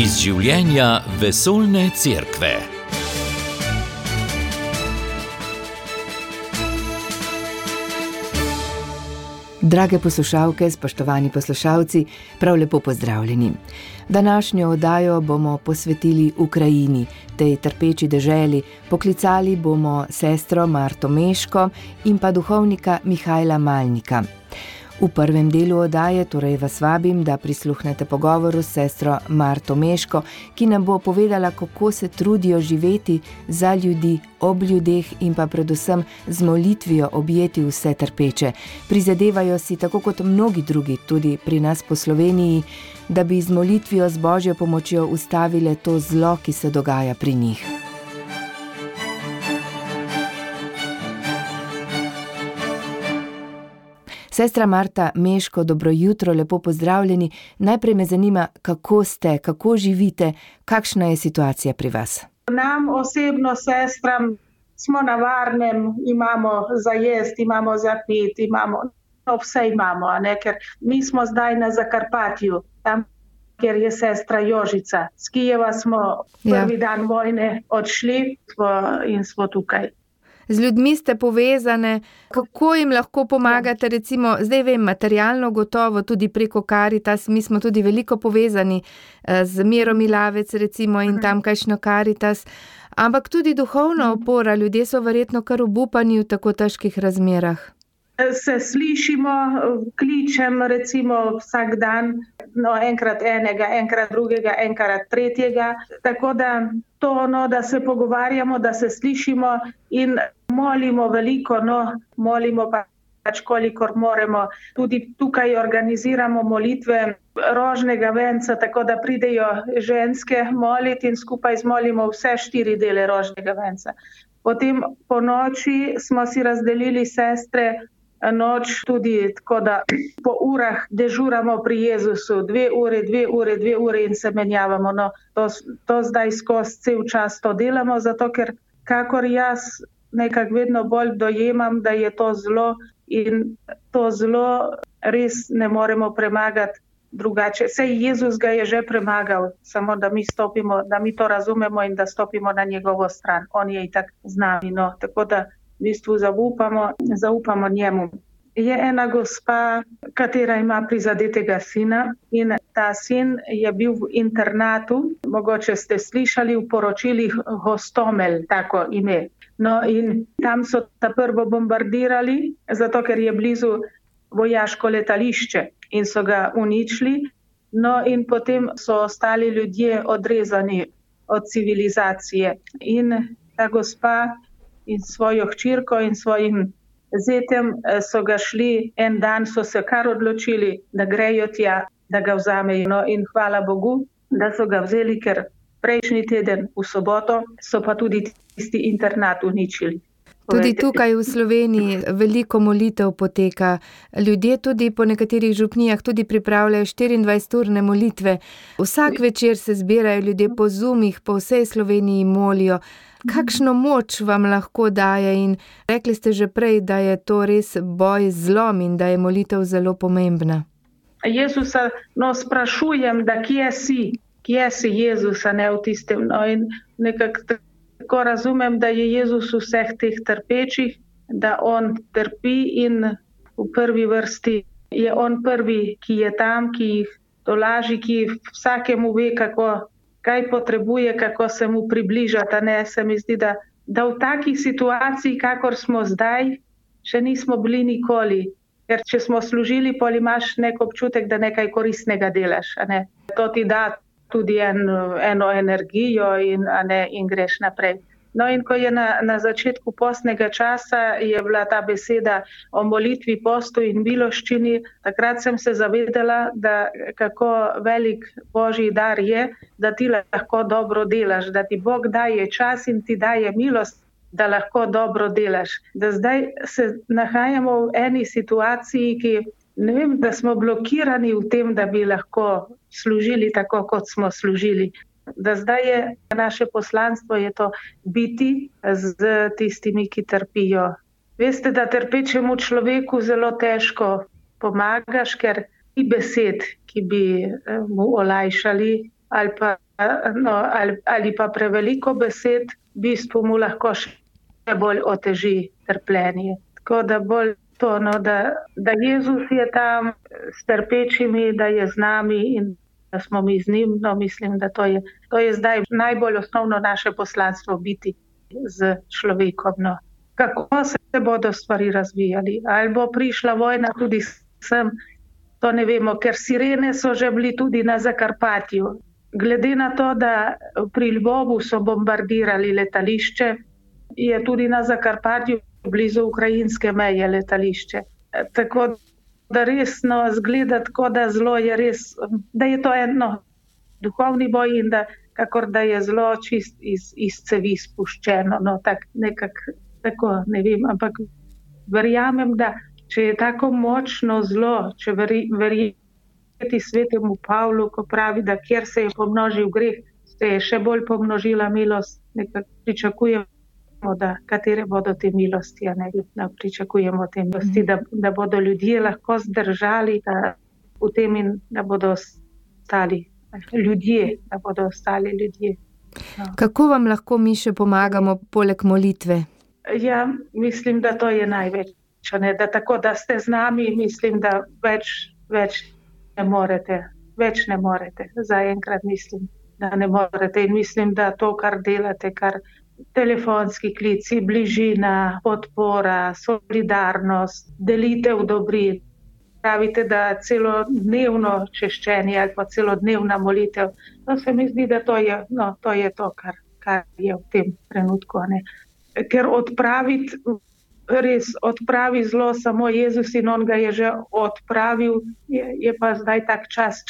iz življenja vesoljne cerkve. Drage poslušalke, spoštovani poslušalci, prav lepo pozdravljeni. Današnjo oddajo bomo posvetili Ukrajini, tej trpeči deželi. Poklicali bomo sestro Marto Meško in pa duhovnika Mihajla Malnika. V prvem delu oddaje torej vas vabim, da prisluhnete pogovoru s sestro Marto Meško, ki nam bo povedala, kako se trudijo živeti za ljudi, ob ljudeh in pa predvsem z molitvijo objeti vse trpeče. Prizadevajo si, tako kot mnogi drugi, tudi pri nas po Sloveniji, da bi z molitvijo z božjo pomočjo ustavile to zlo, ki se dogaja pri njih. Sestra Marta Meško, dobro jutro, lepo pozdravljeni. Najprej me zanima, kako ste, kako živite, kakšna je situacija pri vas. Nam osebno, sestram, smo na varnem, imamo za jesti, imamo za pit, imamo no, vse imamo, ker mi smo zdaj na Zakarpatju, tam, kjer je sestra Jožica. Z Kijeva smo ja. prvi ja. dan vojne odšli in smo tukaj z ljudmi ste povezane, kako jim lahko pomagate, recimo, zdaj vem, materialno, gotovo tudi preko Karitas, mi smo tudi veliko povezani eh, z Miro Milavec, recimo, in tamkajšnjo Karitas, ampak tudi duhovna opora, ljudje so verjetno kar obupani v tako težkih razmerah se slišimo, kličem recimo vsak dan, no, enkrat enega, enkrat drugega, enkrat tretjega. Tako da to, no, da se pogovarjamo, da se slišimo in molimo veliko, no, molimo pa. Pač kolikor moremo, tudi tukaj organiziramo molitve rožnega venca, tako da pridejo ženske moliti in skupaj zmolimo vse štiri dele rožnega venca. Potem po noči smo si razdelili sestre noč tudi tako, da po urah dežuramo pri Jezusu, dve ure, dve ure, dve ure in se menjavamo. No, to, to zdaj skozi cel čas to delamo, zato ker kakor jaz nekako vedno bolj dojemam, da je to zlo in to zlo res ne moremo premagati. Drugače, vse Jezus ga je že premagal, samo da mi stopimo, da mi to razumemo in da stopimo na njegovo stran. On je itak z nami. No. Tako da v bistvu zaupamo, zaupamo njemu. Je ena gospa, katera ima prizadetega sina in ta sin je bil v internatu, mogoče ste slišali v poročilih Hostomel, tako ime. No in tam so ta prvo bombardirali, zato ker je blizu vojaško letališče in so ga uničili. No in potem so ostali ljudje odrezani od civilizacije. In ta gospa in svojo hčerko in svojim zetem eh, so ga šli, en dan so se kar odločili, da grejo tja, da ga vzamejo. No, in hvala Bogu, da so ga vzeli, ker prejšnji teden v soboto so pa tudi tisti internat uničili. Tudi tukaj v Sloveniji veliko molitev poteka. Ljudje tudi po nekaterih župnijah tudi pripravljajo 24-urne molitve. Vsak večer se zbirajo ljudje po zumih, po vsej Sloveniji molijo. Kakšno moč vam lahko daje in rekli ste že prej, da je to res boj z zlom in da je molitev zelo pomembna. Jezusa no, sprašujem, da kje si, kje si Jezusa, ne v tistem. No, in nekako razumem, da je Jezus vseh teh trpečih, da on trpi in v prvi vrsti je on prvi, ki je tam, ki jih dolaži, ki vsakemu ve, kako, kaj potrebuje, kako se mu približati. Ne, se mi zdi, da, da v takih situaciji, kakor smo zdaj, še nismo bili nikoli. Ker če smo služili, pol imaš nek občutek, da nekaj koristnega delaš. Ne? To ti da tudi en, eno energijo in, ne, in greš naprej. No, in ko je na, na začetku postnega časa je bila ta beseda o molitvi, postu in miloščini, takrat sem se zavedala, da kako velik božji dar je, da ti lahko dobro delaš, da ti Bog daje čas in ti daje milost, da lahko dobro delaš. Da zdaj se nahajamo v eni situaciji, ki ne vem, da smo blokirani v tem, da bi lahko služili tako, kot smo služili. Da zdaj je naše poslanstvo je to biti z tistimi, ki trpijo. Veste, da trpečemu človeku zelo težko pomagaš, ker ni besed, ki bi eh, mu olajšali ali pa no, ali, ali pa preveliko besed, v bistvu mu lahko še bolj oteži trpljenje. Tako da bolj to, no, da, da Jezus je tam s trpečimi, da je z nami in da smo mi z njim. No, mislim, da to je, to je zdaj najbolj osnovno naše poslanstvo biti z človekom. No. Kako se bodo stvari razvijali? Ali bo prišla vojna tudi sem? To ne vemo, ker sirene so že bili tudi na Zakarpatju. Glede na to, da pri Lvovu so bombardirali letališče, je tudi na Zakarpatju blizu ukrajinske meje letališče. Tako da resno zgleda tako, da je res, da je to eno duhovni boj in da, kakor da je zelo čist iz, iz cevi spuščeno. No, tak, nekak, tako, ne vem, ampak verjamem, da če je tako močno zlo, če verjamem, ti svetemu Pavlu, ko pravi, da kjer se je pomnožil greh, se je še bolj pomnožila milost, nekaj pričakujemo, da katere bodo te milosti, a ne da pričakujemo te milosti, da, da bodo ljudje lahko zdržali da, v tem in da bodo ostali ljudje, da bodo ostali ljudje. No. Kako vam lahko mi še pomagamo, poleg molitve? Ja, mislim, da to je največ. Ne, da tako, da ste z nami, mislim, da več, več ne morete. Več ne morete. Zaenkrat mislim, da ne morete. In mislim, da to, kar delate, kar telefonski klici, bližina, podpora, solidarnost, delitev dobrin. Pravite, da celo dnevno češčenje ali pa celo dnevna molitev. To se mi zdi, da to je, no, to, je to, kar, kar je v tem trenutku. Ne. Ker odpraviti, res odpravi zlo samo Jezus in on ga je že odpravil, je, je pa zdaj tak čas,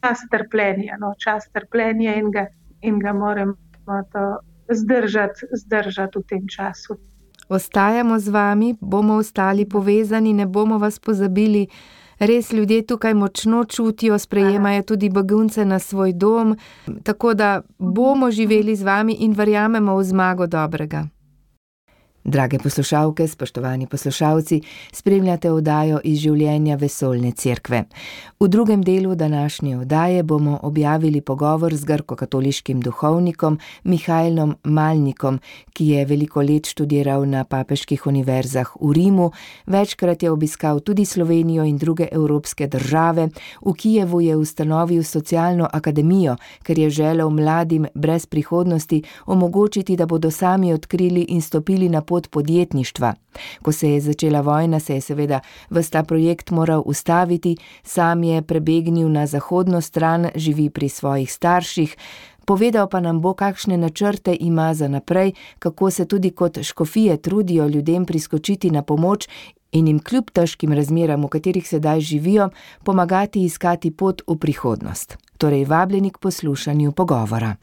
čas trpljenja, no, čas trpljenja in ga, in ga moramo to zdržati, zdržati v tem času. Ostajamo z vami, bomo ostali povezani, ne bomo vas pozabili. Res ljudje tukaj močno čutijo, sprejemajo tudi begunce na svoj dom, tako da bomo živeli z vami in verjamemo v zmago dobrega. Drage poslušalke, spoštovani poslušalci, spremljate oddajo iz življenja vesoljne cerkve. V drugem delu današnje oddaje bomo objavili pogovor z grko-katoliškim duhovnikom Mihajlom Malnikom, ki je veliko let študiral na papeških univerzah v Rimu, večkrat je obiskal tudi Slovenijo in druge evropske države, v Kijevu je ustanovil socialno akademijo, ker je želel mladim brez prihodnosti omogočiti, da bodo sami odkrili in stopili na pot podjetništva. Ko se je začela vojna, se je seveda vsta projekt moral ustaviti, sam je prebegnil na zahodno stran, živi pri svojih starših. Povedal pa nam bo, kakšne načrte ima za naprej, kako se tudi kot škofije trudijo ljudem priskočiti na pomoč in jim kljub težkim razmeram, v katerih sedaj živijo, pomagati iskati pot v prihodnost. Torej, vabljeni k poslušanju pogovora.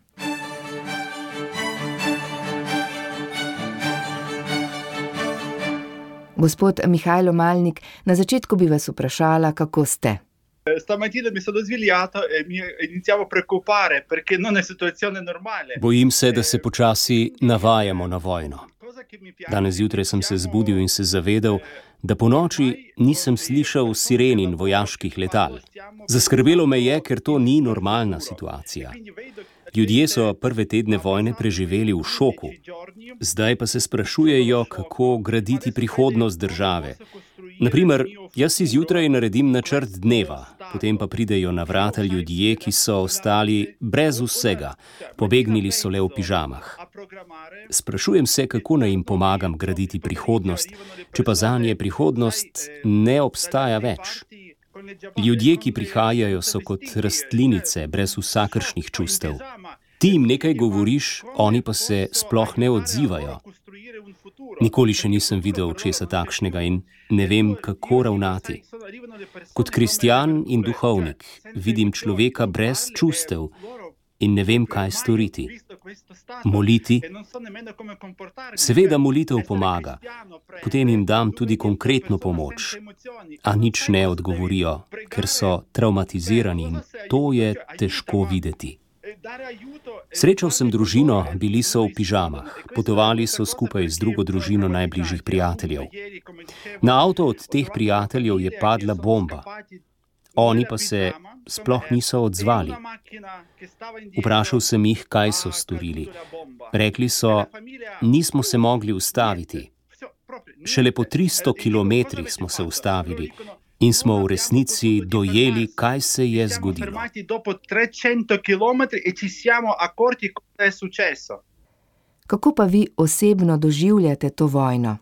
Gospod Mihajlo Malnik, na začetku bi vas vprašala, kako ste. Stamattina mi sono svegliato e mi iniziavo a preoccupare perché non è situazione normale. Bojim se, da se počasi navajamo na vojno. Danes zjutraj sem se zbudil in se zavedel, da po noči nisem slišal siren in vojaških letal. Zaskrbelo me je, ker to ni normalna situacija. Ljudje so prve tedne vojne preživeli v šoku, zdaj pa se sprašujejo, kako graditi prihodnost države. Naprimer, jaz si zjutraj naredim načrt dneva, potem pa pridejo na vrata ljudje, ki so ostali brez vsega, pobegnili so le v pižamah. Sprašujem se, kako naj jim pomagam graditi prihodnost, če pa za nje prihodnost ne obstaja več. Ljudje, ki prihajajo, so kot rastlinice, brez vsakršnih čustev. Ti jim nekaj govoriš, oni pa se sploh ne odzivajo. Nikoli še nisem videl česa takšnega in ne vem, kako ravnati. Kot kristjan in duhovnik vidim človeka brez čustev in ne vem, kaj storiti. Moliti. Seveda molitev pomaga, potem jim dam tudi konkretno pomoč, a nič ne odgovorijo, ker so traumatizirani in to je težko videti. Srečal sem družino, bili so v pižamah, potovali so skupaj z drugo družino najbližjih prijateljev. Na avto od teh prijateljev je padla bomba. Oni pa se sploh niso odzvali. Vprašal sem jih, kaj so storili. Rekli so, nismo se mogli ustaviti. Šele po 300 km smo se ustavili in smo v resnici dojeli, kaj se je zgodilo. Kako pa vi osebno doživljate to vojno?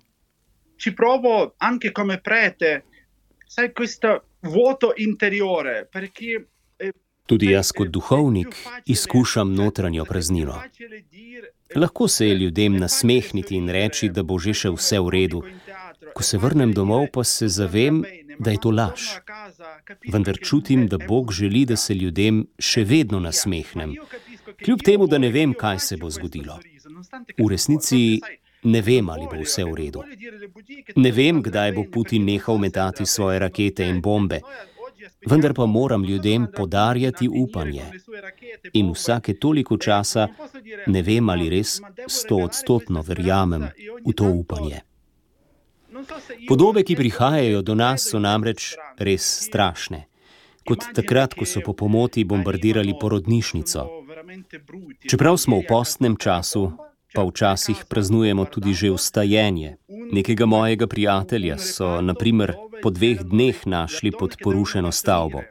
Ci provo anche come prete, sai, questo vuoto interiore, perché Tudi jaz kot duhovnik izkušam notranjo praznino. Lahko se je ljudem nasmehniti in reči, da bo že še vse v redu. Ko se vrnem domov, pa se zavem, da je to laž. Vendar čutim, da Bog želi, da se ljudem še vedno nasmehnem. Kljub temu, da ne vem, kaj se bo zgodilo. V resnici ne vem, ali bo vse v redu. Ne vem, kdaj bo Putin nehal metati svoje rakete in bombe vendar pa moram ljudem podarjati upanje. In vsake toliko časa ne vem, ali res stoodstotno verjamem v to upanje. Podobe, ki prihajajo do nas, so namreč res strašne. Kot takrat, ko so po pomoti bombardirali porodnišnico. Čeprav smo v postnem času, pa včasih praznujemo tudi že vstajenje. Nekega mojega prijatelja so, na primer, po dveh dneh našli pod porušeno stavbo.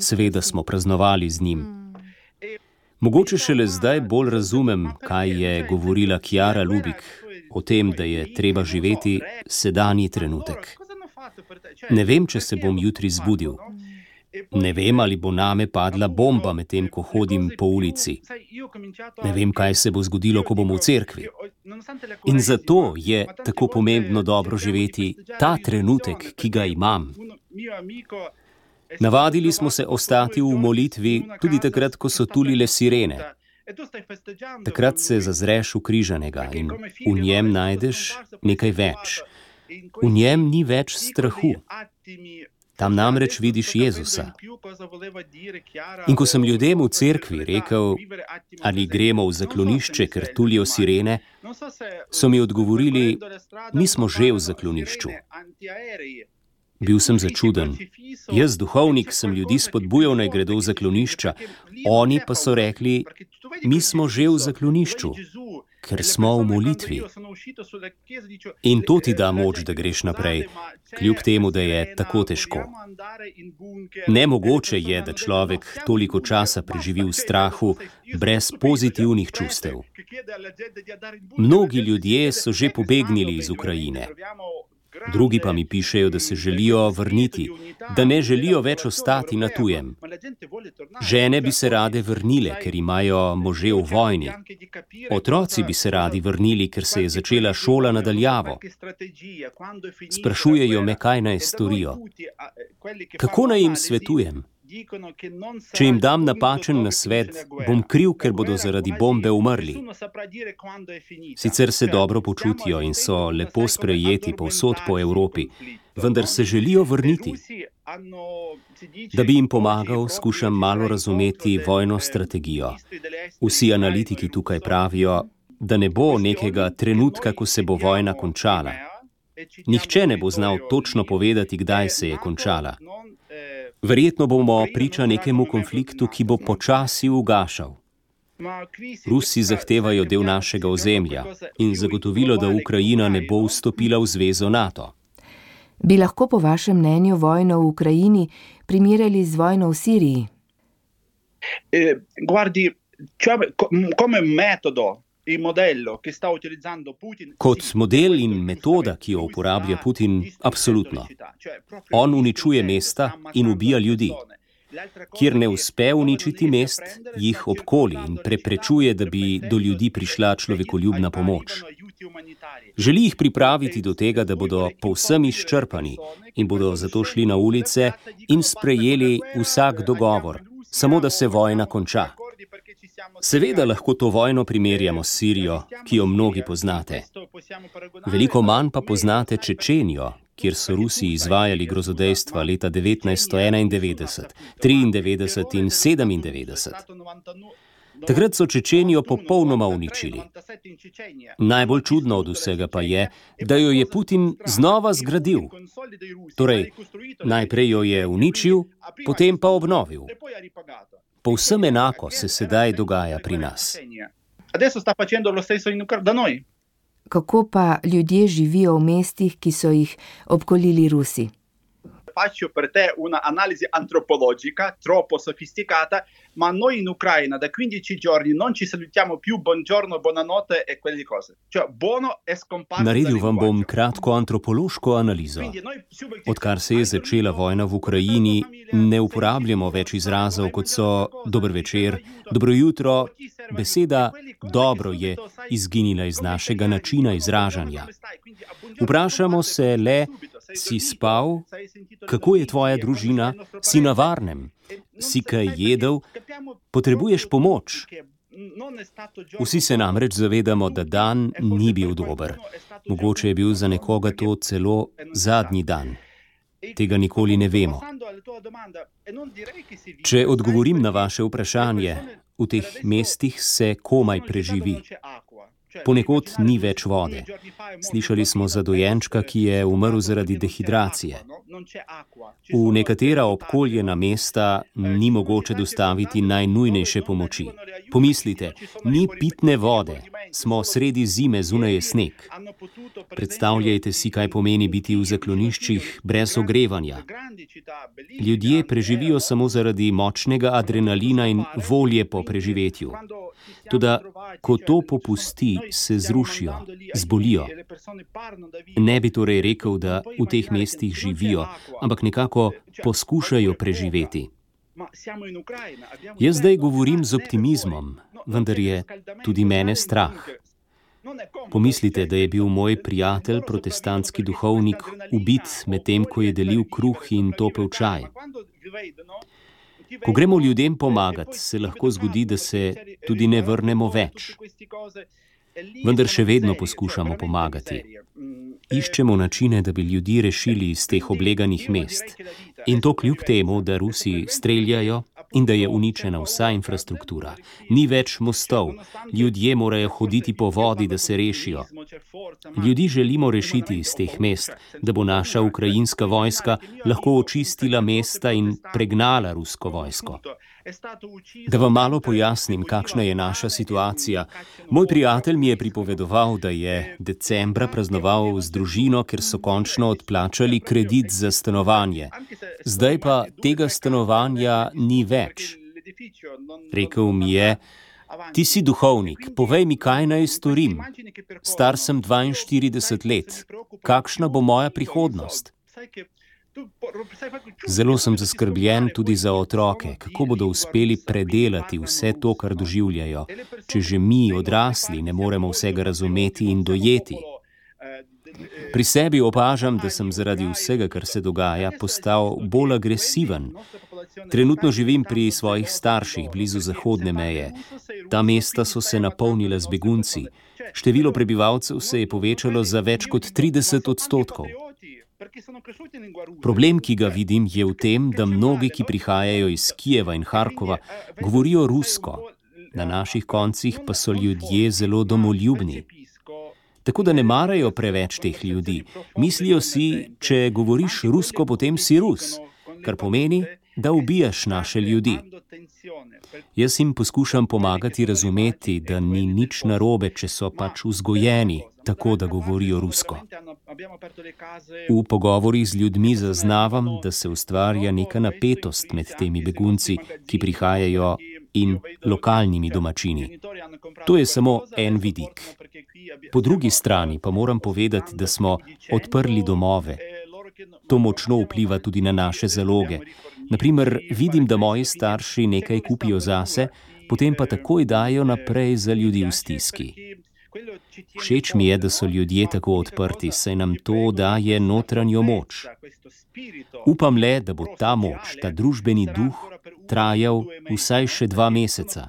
Seveda smo praznovali z njim. Mogoče šele zdaj bolj razumem, kaj je govorila Kjara Lubik o tem, da je treba živeti sedanji trenutek. Ne vem, če se bom jutri zbudil. Ne vem, ali bo name padla bomba medtem, ko hodim po ulici. Ne vem, kaj se bo zgodilo, ko bom v cerkvi. In zato je tako pomembno dobro živeti ta trenutek, ki ga imam. Navadili smo se ostati v molitvi tudi takrat, ko so tulile sirene. Takrat se zazreš v križanega in v njem najdeš nekaj več. V njem ni več strahu. Tam namreč vidiš Jezusa. In ko sem ljudem v cerkvi rekel, ali gremo v zaklonišče, ker tulijo sirene, so mi odgovorili, mi smo že v zaklonišču. Bil sem začuden. Jaz, duhovnik, sem ljudi spodbujal naj gredo v zaklonišča, oni pa so rekli, mi smo že v zaklonišču ker smo v molitvi. In to ti da moč, da greš naprej, kljub temu, da je tako težko. Nemogoče je, da človek toliko časa preživi v strahu, brez pozitivnih čustev. Mnogi ljudje so že pobegnili iz Ukrajine. Drugi pa mi pišejo, da se želijo vrniti, da ne želijo več ostati na tujem. Žene bi se rade vrnile, ker imajo može v vojni. Otroci bi se radi vrnili, ker se je začela šola nadaljavo. Sprašujejo me, kaj naj storijo. Kako naj jim svetujem? Če jim dam napačen nasvet, bom kriv, ker bodo zaradi bombe umrli. Sicer se dobro počutijo in so lepo sprejeti povsod po Evropi, vendar se želijo vrniti. Da bi jim pomagal, skušam malo razumeti vojno strategijo. Vsi analitiki tukaj pravijo, da ne bo nekega trenutka, ko se bo vojna končala. Nihče ne bo znal točno povedati, kdaj se je končala. Verjetno bomo priča nekemu konfliktu, ki bo počasi ugašal. Rusi zahtevajo del našega ozemlja in zagotovilo, da Ukrajina ne bo vstopila v zvezo NATO. Bi lahko po vašem mnenju vojno v Ukrajini primerjali z vojno v Siriji? Eh, guardi, cioè, come metodo, Kot model in metoda, ki jo uporablja Putin, absolutno. On uničuje mesta in ubija ljudi. Kjer ne uspe uničiti mest, jih obkoli in preprečuje, da bi do ljudi prišla človekoljubna pomoč. Želi jih pripraviti do tega, da bodo povsem izčrpani in bodo zato šli na ulice in sprejeli vsak dogovor, samo da se vojna konča. Seveda lahko to vojno primerjamo s Sirijo, ki jo mnogi poznate. Veliko manj pa poznate Čečenijo, kjer so Rusi izvajali grozodejstva leta 1991, 1993 in 1997. Takrat so Čečenijo popolnoma uničili. Najbolj čudno od vsega pa je, da jo je Putin znova zgradil. Torej, najprej jo je uničil, potem pa obnovil. Povsem enako se sedaj dogaja pri nas. Kako pa ljudje živijo v mestih, ki so jih obkolili Rusi? Faccio per te un'analisi antropologica troppo sofisticata, ma noi in Ucraina da 15 giorni non ci salutiamo più buongiorno, buonanotte e quelle cose. Cioè, buono è scomparso. Naredil vam bom kratko antropološko analizo. Odkar se je začela vojna v Ukrajini, ne uporabljamo več izrazov kot so dober večer, dobro jutro. Beseda dobro je izginila iz našega načina izražanja. Vprašamo se le, si spal, kako je tvoja družina, si na varnem, si kaj jedel, potrebuješ pomoč. Vsi se namreč zavedamo, da dan ni bil dober. Mogoče je bil za nekoga to celo zadnji dan. Tega nikoli ne vemo. Če odgovorim na vaše vprašanje, v teh mestih se komaj preživi. Ponekod ni več vode. Slišali smo za dojenčka, ki je umrl zaradi dehidracije. V nekatera obkoljena mesta ni mogoče dostaviti najnujnejše pomoči. Pomislite, ni pitne vode, smo sredi zime, zunaj je sneg. Predstavljajte si, kaj pomeni biti v zakloniščih brez ogrevanja. Ljudje preživijo samo zaradi močnega adrenalina in volje po preživetju. Tudi, ko to popusti, se zrušijo, zbolijo. Ne bi torej rekel, da v teh mestih živijo, ampak nekako poskušajo preživeti. Jaz zdaj govorim z optimizmom, vendar je tudi mene strah. Pomislite, da je bil moj prijatelj, protestantski duhovnik, ubit medtem, ko je delil kruh in topel čaj. Ko gremo ljudem pomagati, se lahko zgodi, da se tudi ne vrnemo več. Vendar še vedno poskušamo pomagati. Iščemo načine, da bi ljudi rešili iz teh obleganih mest. In to kljub temu, da Rusi streljajo in da je uničena vsa infrastruktura. Ni več mostov, ljudje morajo hoditi po vodi, da se rešijo. Ljudi želimo rešiti iz teh mest, da bo naša ukrajinska vojska lahko očistila mesta in pregnala rusko vojsko. Da vam malo pojasnim, kakšna je naša situacija. Moj prijatelj mi je pripovedoval, da je decembra praznoval z družino, ker so končno odplačali kredit za stanovanje. Zdaj pa tega stanovanja ni več. Rekel mi je, ti si duhovnik, povej mi, kaj naj storim. Star sem 42 let, kakšna bo moja prihodnost? Zelo sem zaskrbljen tudi za otroke, kako bodo uspeli predelati vse to, kar doživljajo, če že mi, odrasli, ne moremo vsega razumeti in dojeti. Pri sebi opažam, da sem zaradi vsega, kar se dogaja, postal bolj agresiven. Trenutno živim pri svojih starših blizu zahodne meje. Ta mesta so se napolnila z begunci. Število prebivalcev se je povečalo za več kot 30 odstotkov. Problem, ki ga vidim, je v tem, da mnogi, ki prihajajo iz Kijeva in Harkova, govorijo rusko, na naših koncih pa so ljudje zelo domoljubni. Tako da ne marajo preveč teh ljudi. Mislijo si, če govoriš rusko, potem si rus, kar pomeni, da ubijaš naše ljudi. Jaz jim poskušam pomagati razumeti, da ni nič narobe, če so pač vzgojeni tako, da govorijo rusko. V pogovorih z ljudmi zaznavam, da se ustvarja neka napetost med temi begunci, ki prihajajo, in lokalnimi domačini. To je samo en vidik. Po drugi strani pa moram povedati, da smo odprli domove. To močno vpliva tudi na naše zaloge. Naprimer, vidim, da moji starši nekaj kupijo zase, potem pa takoj dajo naprej za ljudi v stiski. Všeč mi je, da so ljudje tako odprti, saj nam to daje notranjo moč. Upam le, da bo ta moč, ta družbeni duh, trajal vsaj še dva meseca.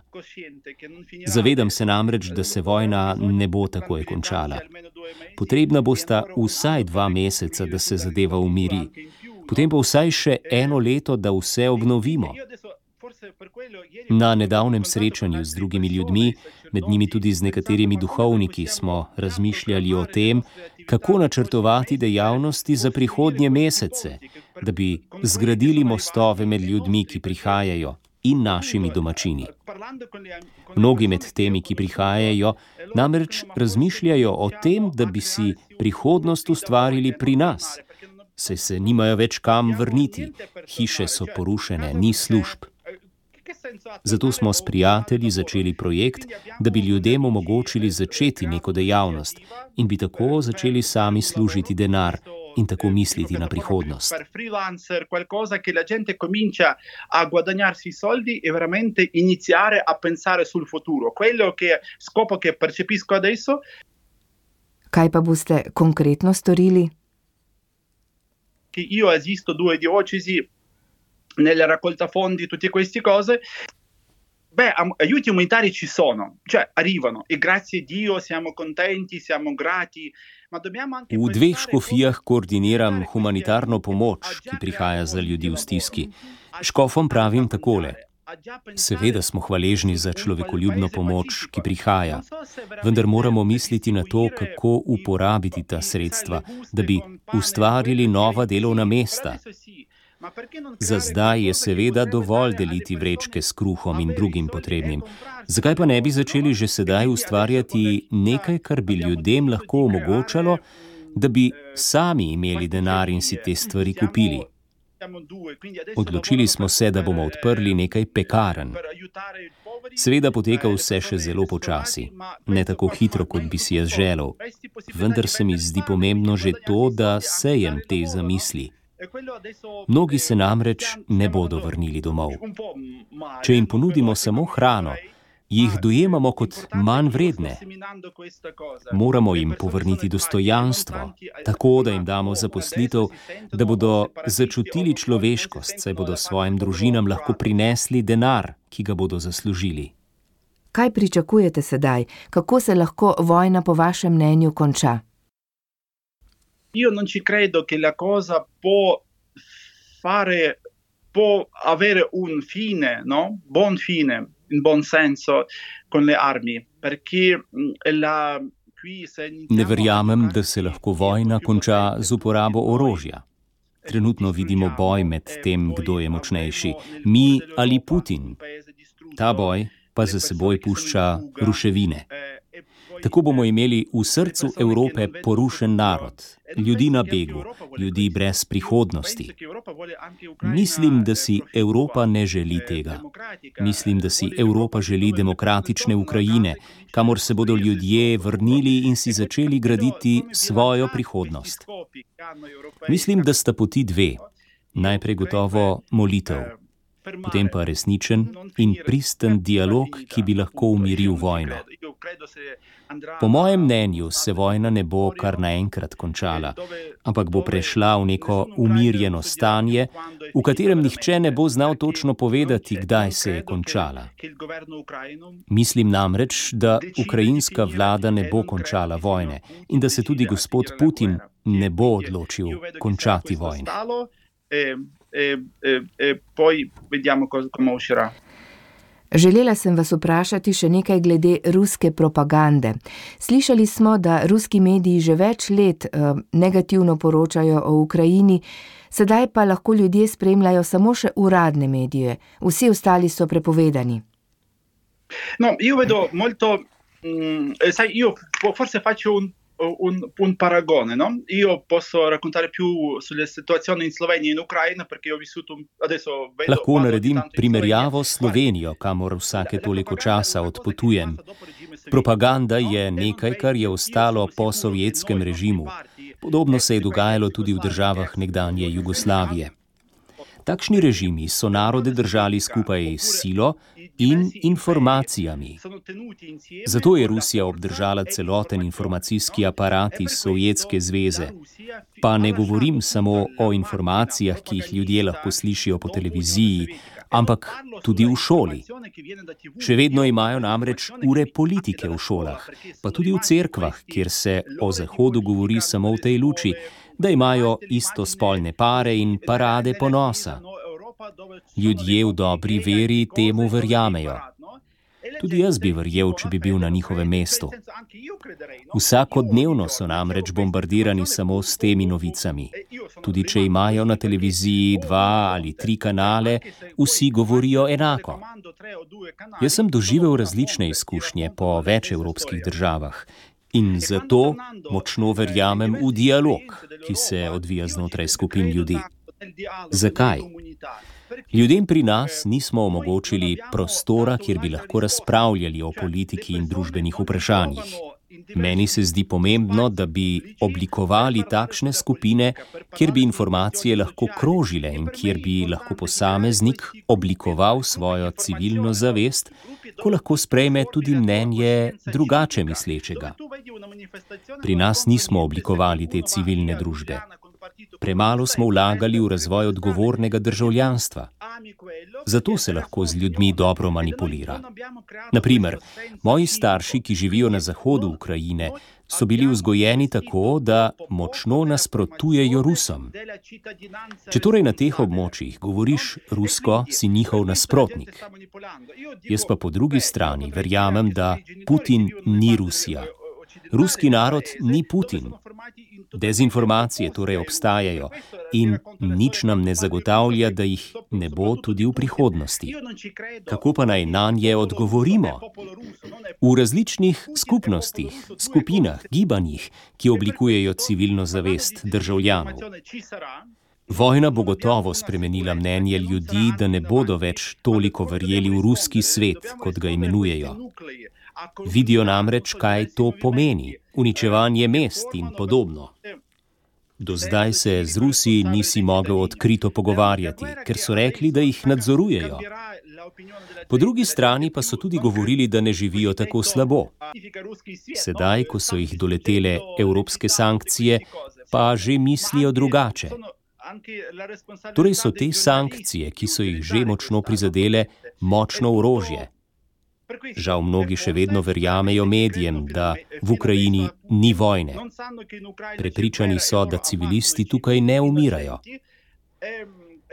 Zavedam se namreč, da se vojna ne bo takoj končala. Potrebna bosta vsaj dva meseca, da se zadeva umiri, potem pa vsaj še eno leto, da vse obnovimo. Na nedavnem srečanju z drugimi ljudmi, med njimi tudi z nekaterimi duhovniki, smo razmišljali o tem, kako načrtovati dejavnosti za prihodnje mesece, da bi zgradili mostove med ljudmi, ki prihajajo, in našimi domačini. Mnogi med temi, ki prihajajo, namreč razmišljajo o tem, da bi si prihodnost ustvarili pri nas, saj se nimajo več kam vrniti, hiše so porušene, ni služb. Zato smo s prijatelji začeli projekt, da bi ljudem omogočili začeti neko dejavnost in bi tako začeli sami služiti denar in tako misliti na prihodnost. Per freelancer, qualcosa che la gente comincia a guadagnarsi i soldi e veramente iniziare a pensare sul futuro. Quello che scopo che percepisco adesso. Kaj pa boste konkretno storili? Che io esisto due diocesi nella raccolta fondi, tutte queste cose. Beh, aiuti umanitari ci sono, cioè arrivano e grazie a Dio siamo contenti, siamo grati. V dveh škofijah koordiniram humanitarno pomoč, ki prihaja za ljudi v stiski. Škofom pravim takole: Seveda smo hvaležni za človekoljubno pomoč, ki prihaja, vendar moramo misliti na to, kako uporabiti ta sredstva, da bi ustvarili nova delovna mesta. Za zdaj je seveda dovolj deliti vrečke s kruhom in drugim potrebnim. Zakaj pa ne bi začeli že sedaj ustvarjati nekaj, kar bi ljudem lahko omogočalo, da bi sami imeli denar in si te stvari kupili? Odločili smo se, da bomo odprli nekaj pekarn. Seveda poteka vse še zelo počasi, ne tako hitro, kot bi si jaz želel, vendar se mi zdi pomembno že to, da sejem te zamisli. Mnogi se namreč ne bodo vrnili domov. Če jim ponudimo samo hrano, jih dojemamo kot manj vredne. Moramo jim povrniti dostojanstvo, tako da jim damo zaposlitev, da bodo začutili človeškost, saj bodo svojim družinam lahko prinesli denar, ki ga bodo zaslužili. Kaj pričakujete sedaj, kako se lahko vojna po vašem mnenju konča? io non ci credo che la cosa può fare, può avere un fine, no? Buon fine, in buon senso, con le armi, perché la. Ne verjamem, da se lahko vojna konča z uporabo orožja. Trenutno vidimo boj med tem, kdo je močnejši, mi ali Putin. Ta boj pa za seboj pušča ruševine. Tako bomo imeli v srcu Evrope porušen narod, ljudi na begu, ljudi brez prihodnosti. Mislim, da si Evropa ne želi tega. Mislim, da si Evropa želi demokratične Ukrajine, kamor se bodo ljudje vrnili in si začeli graditi svojo prihodnost. Mislim, da sta poti dve. Najprej gotovo molitev, potem pa resničen in pristen dialog, ki bi lahko umiril vojno. Po mojem mnenju se vojna ne bo kar naenkrat končala, ampak bo prešla v neko umirjeno stanje, v katerem nihče ne bo znal točno povedati, kdaj se je končala. Mislim namreč, da ukrajinska vlada ne bo končala vojne in da se tudi gospod Putin ne bo odločil končati vojne. E, e, e, poi vediamo come uscirà. Želela sem vas vprašati še nekaj glede ruske propagande. Slišali smo, da ruski mediji že več let uh, negativno poročajo o Ukrajini, sedaj pa lahko ljudje spremljajo samo še uradne medije, vsi ostali so prepovedani. No, io vedo molto, mm, sai, io forse faccio un un, un paragone. No? Io posso raccontare più sulle situazioni in Slovenija in Ukrajina, perché ho vissuto adesso. Vedo, Lahko naredim primerjavo s Slovenijo, kamor vsake toliko časa odpotujem. Propaganda je nekaj, kar je ostalo po sovjetskem režimu. Podobno se je dogajalo tudi v državah nekdanje Jugoslavije. Takšni režimi so narode držali skupaj s silo in informacijami. Zato je Rusija obdržala celoten informacijski aparat iz Sovjetske zveze. Pa ne govorim samo o informacijah, ki jih ljudje lahko slišijo po televiziji, ampak tudi v šoli. Še vedno imajo namreč ure politike v šolah, pa tudi v cerkvah, kjer se o Zahodu govori samo v tej luči da imajo istospolne pare in parade ponosa. Ljudje v dobri veri temu verjamejo. Tudi jaz bi verjel, če bi bil na njihovem mestu. Vsakodnevno so namreč bombardirani samo s temi novicami. Tudi če imajo na televiziji dva ali tri kanale, vsi govorijo enako. Jaz sem doživel različne izkušnje po več evropskih državah in zato močno verjamem v dialog, ki se odvija znotraj skupin ljudi. Zakaj? Ljudem pri nas nismo omogočili prostora, kjer bi lahko razpravljali o politiki in družbenih vprašanjih. Meni se zdi pomembno, da bi oblikovali takšne skupine, kjer bi informacije lahko krožile in kjer bi lahko posameznik oblikoval svojo civilno zavest, ko lahko sprejme tudi mnenje drugače mislečega. Pri nas nismo oblikovali te civilne družbe. Premalo smo vlagali v razvoj odgovornega državljanstva. Zato se lahko z ljudmi dobro manipulira. Naprimer, moji starši, ki živijo na zahodu Ukrajine, so bili vzgojeni tako, da močno nasprotujejo Rusom. Če torej na teh območjih govoriš rusko, si njihov nasprotnik. Jaz pa po drugi strani verjamem, da Putin ni Rusija. Ruski narod ni Putin. Dezinformacije torej obstajajo in nič nam ne zagotavlja, da jih ne bo tudi v prihodnosti. Kako pa naj na nje odgovorimo? V različnih skupnostih, skupinah, gibanjih, ki oblikujejo civilno zavest državljanov. Vojna bo gotovo spremenila mnenje ljudi, da ne bodo več toliko verjeli v ruski svet, kot ga imenujejo. Vidijo namreč, kaj to pomeni: uničevanje mest in podobno. Do zdaj se z Rusi nisi mogel odkrito pogovarjati, ker so rekli, da jih nadzorujejo. Po drugi strani pa so tudi govorili, da ne živijo tako slabo. Sedaj, ko so jih doletele evropske sankcije, pa že mislijo drugače. Torej so te sankcije, ki so jih že močno prizadele, močno orožje. Žal mnogi še vedno verjamejo medijem, da v Ukrajini ni vojne. Prepričani so, da civilisti tukaj ne umirajo.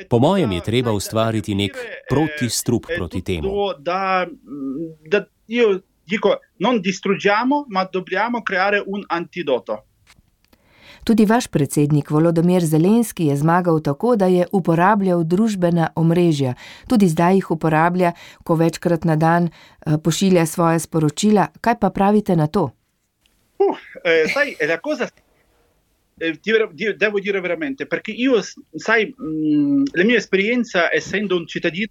Po mojem je treba ustvariti nek protistrup proti temu. Da, da, io dico, non distruggiamo, ma dobbiamo creare un antidoto. Tudi vaš predsednik Volodomir Zelenski je zmagal tako, da je uporabljal družbena omrežja. Tudi zdaj jih uporablja, ko večkrat na dan eh, pošilja svoje sporočila. Kaj pa pravite na to? Uh, eh, sai, Eh, devo dire veramente, perché io, sai, mh, la mia esperienza essendo un cittadino,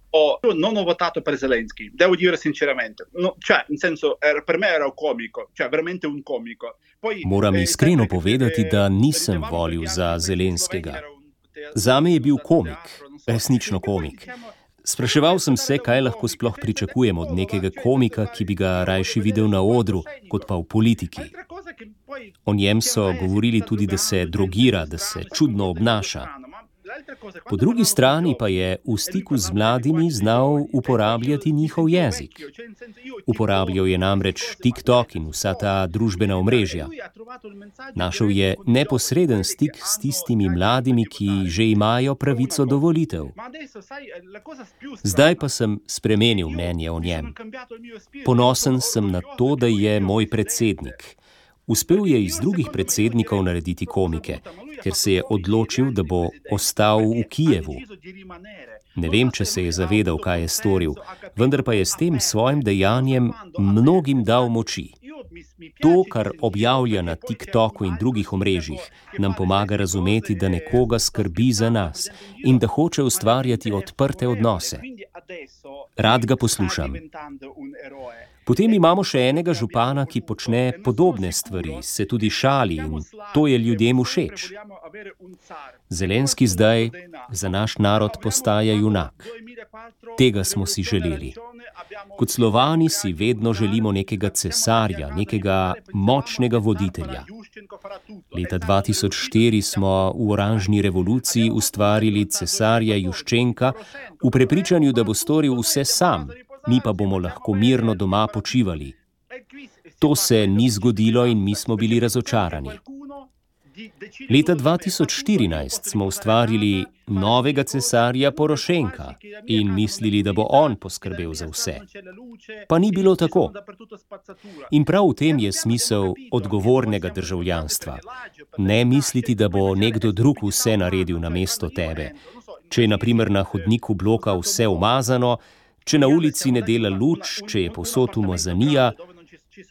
non ho votato per Zelensky, devo dire sinceramente. No, cioè, in senso, era, per me era un comico, cioè veramente un comico. Poi, Moram eh, iskreno povedati, da nisem volil za Zelenskega. Zame je bil komik, resnično komik. Spraševal sem se, kaj lahko sploh pričakujem od nekega komika, ki bi ga rajši videl na odru, kot pa v politiki. O njem so govorili tudi, da se drogira, da se čudno obnaša. Po drugi strani pa je v stiku z mladimi znal uporabljati njihov jezik. Uporabljal je namreč TikTok in vsa ta družbena omrežja. Našel je neposreden stik s tistimi mladimi, ki že imajo pravico do volitev. Zdaj pa sem spremenil mnenje o njem. Ponosen sem na to, da je moj predsednik. Uspel je iz drugih predsednikov narediti komike, ker se je odločil, da bo ostal v Kijevu. Ne vem, če se je zavedal, kaj je storil, vendar pa je s tem svojim dejanjem mnogim dal moči. To, kar objavlja na TikToku in drugih omrežjih, nam pomaga razumeti, da nekoga skrbi za nas in da hoče ustvarjati odprte odnose. Rad ga poslušam. Potem imamo še enega župana, ki počne podobne stvari, se tudi šali in to je ljudem všeč. Zelenski zdaj za naš narod postaja junak. Tega smo si želeli. Kot slovani si vedno želimo nekega cesarja, nekega močnega voditelja. Leta 2004 smo v oranžni revoluciji ustvarili cesarja Juščenka v prepričanju, da bo storil vse sam, mi pa bomo lahko mirno doma počivali. To se ni zgodilo in mi smo bili razočarani. Leta 2014 smo ustvarili novega cesarja Porošenka in mislili, da bo on poskrbel za vse. Pa ni bilo tako. In prav v tem je smisel odgovornega državljanstva. Ne misliti, da bo nekdo drug vse naredil na mesto tebe. Če je naprimer na hodniku bloka vse umazano, če na ulici ne dela luč, če je posod umazanija,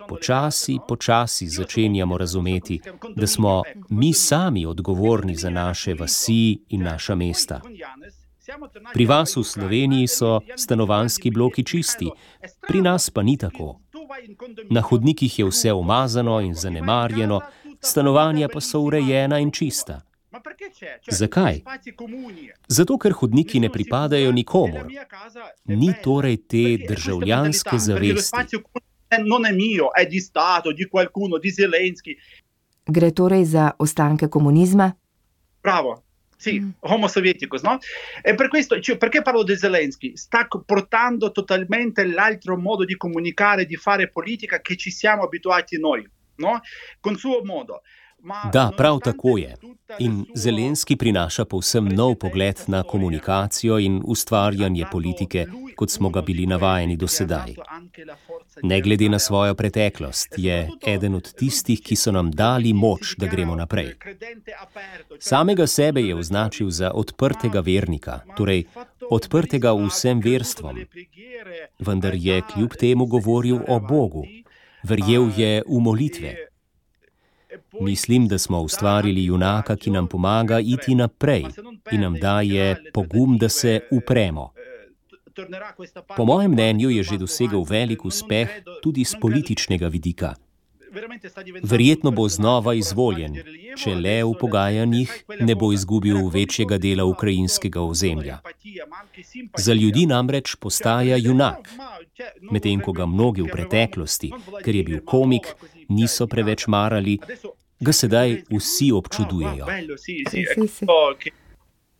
Počasi, počasi začenjamo razumeti, da smo mi sami odgovorni za naše vasi in naša mesta. Pri vas v Sloveniji so stanovanski bloki čisti, pri nas pa ni tako. Na hodnikih je vse umazano in zanemarjeno, stanovanja pa so urejena in čista. Zakaj? Zato, ker hodniki ne pripadajo nikomor. Ni torej te državljanske zavesti non è mio, è di Stato, di qualcuno, di Zelensky. Gre torej za ostanke comunisma? Bravo. Sì, mm. homo sovietico, no? E per questo, cioè, perché parlo di Zelensky? Sta portando totalmente l'altro modo di comunicare, di fare politica che ci siamo abituati noi, no? Con suo modo. Da, prav tako je. In Zelenski prinaša povsem nov pogled na komunikacijo in ustvarjanje politike, kot smo ga bili navajeni do sedaj. Ne glede na svojo preteklost, je eden od tistih, ki so nam dali moč, da gremo naprej. Samega sebe je označil za odprtega vernika, torej odprtega vsem verstvom. Vendar je kljub temu govoril o Bogu, verjel je v molitve. Mislim, da smo ustvarili junaka, ki nam pomaga iti naprej in nam daje pogum, da se upremo. Po mojem mnenju je že dosegel velik uspeh tudi z političnega vidika. Verjetno bo znova izvoljen, če le v pogajanjih ne bo izgubil večjega dela ukrajinskega ozemlja. Za ljudi namreč postaja junak, medtem ko ga mnogi v preteklosti, ker je bil komik, niso preveč marali, ga sedaj vsi občudujejo.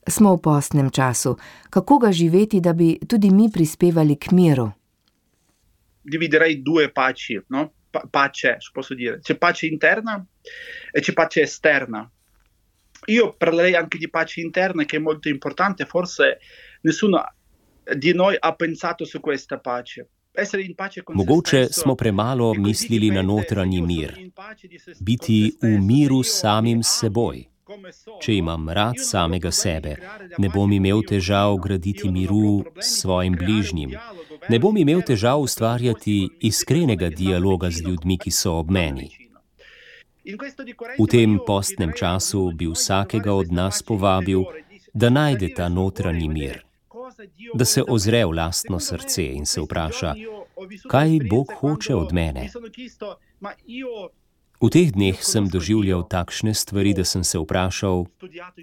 Smo v postnem času. Kako ga živeti, da bi tudi mi prispevali k miru? Dividerei due paci, no? pa- pace, posso dire. C'è pace interna e c'è pace esterna. Io parlerei anche di pace interna, che è molto importante. Forse nessuno di noi ha pensato su questa pace. Mogoče smo premalo mislili na notranji mir, biti v miru s samim seboj. Če imam rad samega sebe, ne bom imel težav graditi miru s svojim bližnjim, ne bom imel težav ustvarjati iskrenega dialoga z ljudmi, ki so ob meni. V tem postnem času bi vsakega od nas povabil, da najde ta notranji mir da se ozre v lastno srce in se vpraša, kaj Bog hoče od mene. V teh dneh sem doživljal takšne stvari, da sem se vprašal,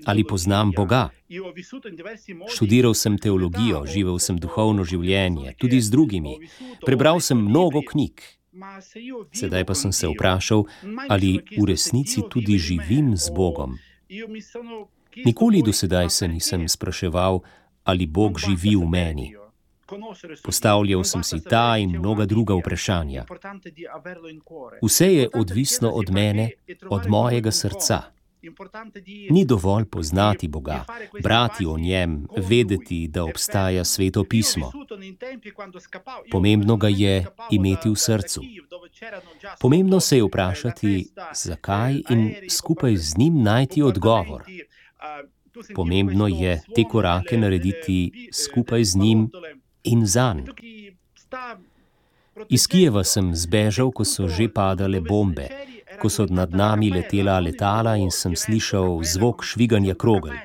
ali poznam Boga. Študiral sem teologijo, živel sem duhovno življenje, tudi z drugimi. Prebral sem mnogo knjig. Sedaj pa sem se vprašal, ali v resnici tudi živim z Bogom. Nikoli do sedaj se nisem spraševal, ali Bog živi v meni. Postavljal sem si ta in mnoga druga vprašanja. Vse je odvisno od mene, od mojega srca. Ni dovolj poznati Boga, brati o njem, vedeti, da obstaja sveto pismo. Pomembno ga je imeti v srcu. Pomembno se je vprašati, zakaj in skupaj z njim najti odgovor. Pomembno je te korake narediti skupaj z njim in za njim. Iz Kijeva sem zbežal, ko so že padale bombe, ko so nad nami letela letala in sem slišal zvok šviganja krogel.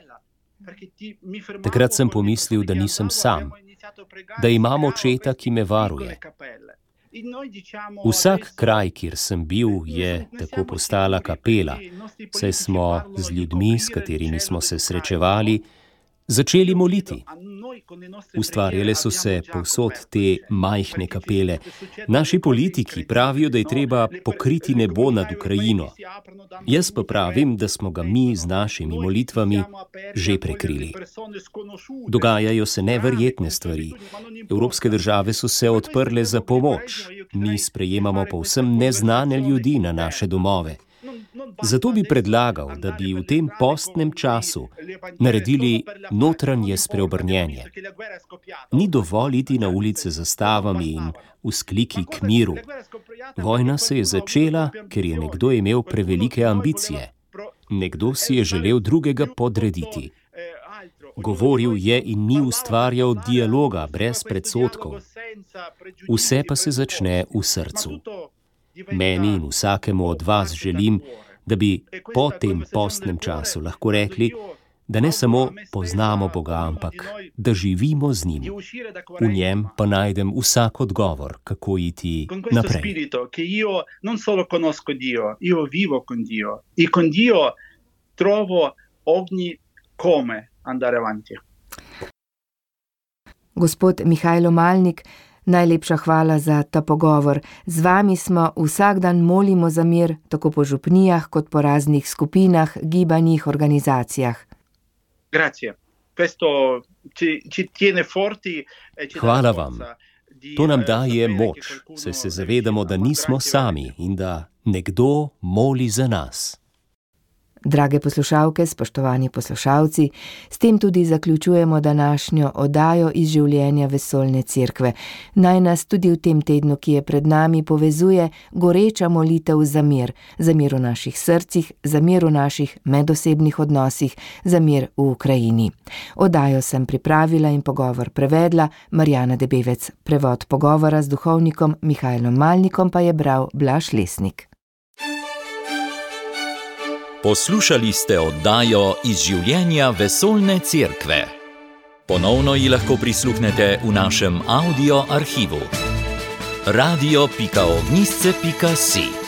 Takrat sem pomislil, da nisem sam, da imam očeta, ki me varuje. Vsak kraj, kjer sem bil, je tako postala kapela, saj smo z ljudmi, s katerimi smo se srečevali, začeli moliti. Ustvarjale so se povsod te majhne kapele. Naši politiki pravijo, da je treba pokriti nebo nad Ukrajino. Jaz pa pravim, da smo ga mi z našimi molitvami že prekrili. Dogajajo se neverjetne stvari. Evropske države so se odprle za pomoč, mi sprejemamo povsem neznane ljudi na naše domove. Zato bi predlagal, da bi v tem postnem času naredili notranje spreobrnjenje. Ni dovolj iti na ulice z zastavami in vzkliki k miru. Vojna se je začela, ker je nekdo imel prevelike ambicije. Nekdo si je želel drugega podrediti. Govoril je in ni ustvarjal dialoga brez predsotkov. Vse pa se začne v srcu. Meni in vsakemu od vas želim, da bi po tem postnem času lahko rekli, da ne samo poznamo Boga, ampak da živimo z njim. V njem pa najdem vsak odgovor, kako iti naprej. Trovo ogni come andare avanti. Gospod Mihajlo Malnik, Najlepša hvala za ta pogovor. Z vami smo vsak dan molimo za mir, tako po župnijah, kot po raznih skupinah, gibanjih, organizacijah. Hvala vam. To nam daje moč, saj se zavedamo, da nismo sami in da nekdo moli za nas. Drage poslušalke, spoštovani poslušalci, s tem tudi zaključujemo današnjo oddajo iz življenja vesoljne cerkve. Naj nas tudi v tem tednu, ki je pred nami, povezuje goreča molitev za mir, za mir v naših srcih, za mir v naših medosebnih odnosih, za mir v Ukrajini. Oddajo sem pripravila in pogovor prevedla Marjana Debevec. Prevod pogovora z duhovnikom Mihajlom Malnikom pa je bral Blaš Lesnik. Poslušali ste oddajo iz življenja vesoljne cerkve. Ponovno ji lahko prisluhnete v našem audio arhivu. radio.ognisce.si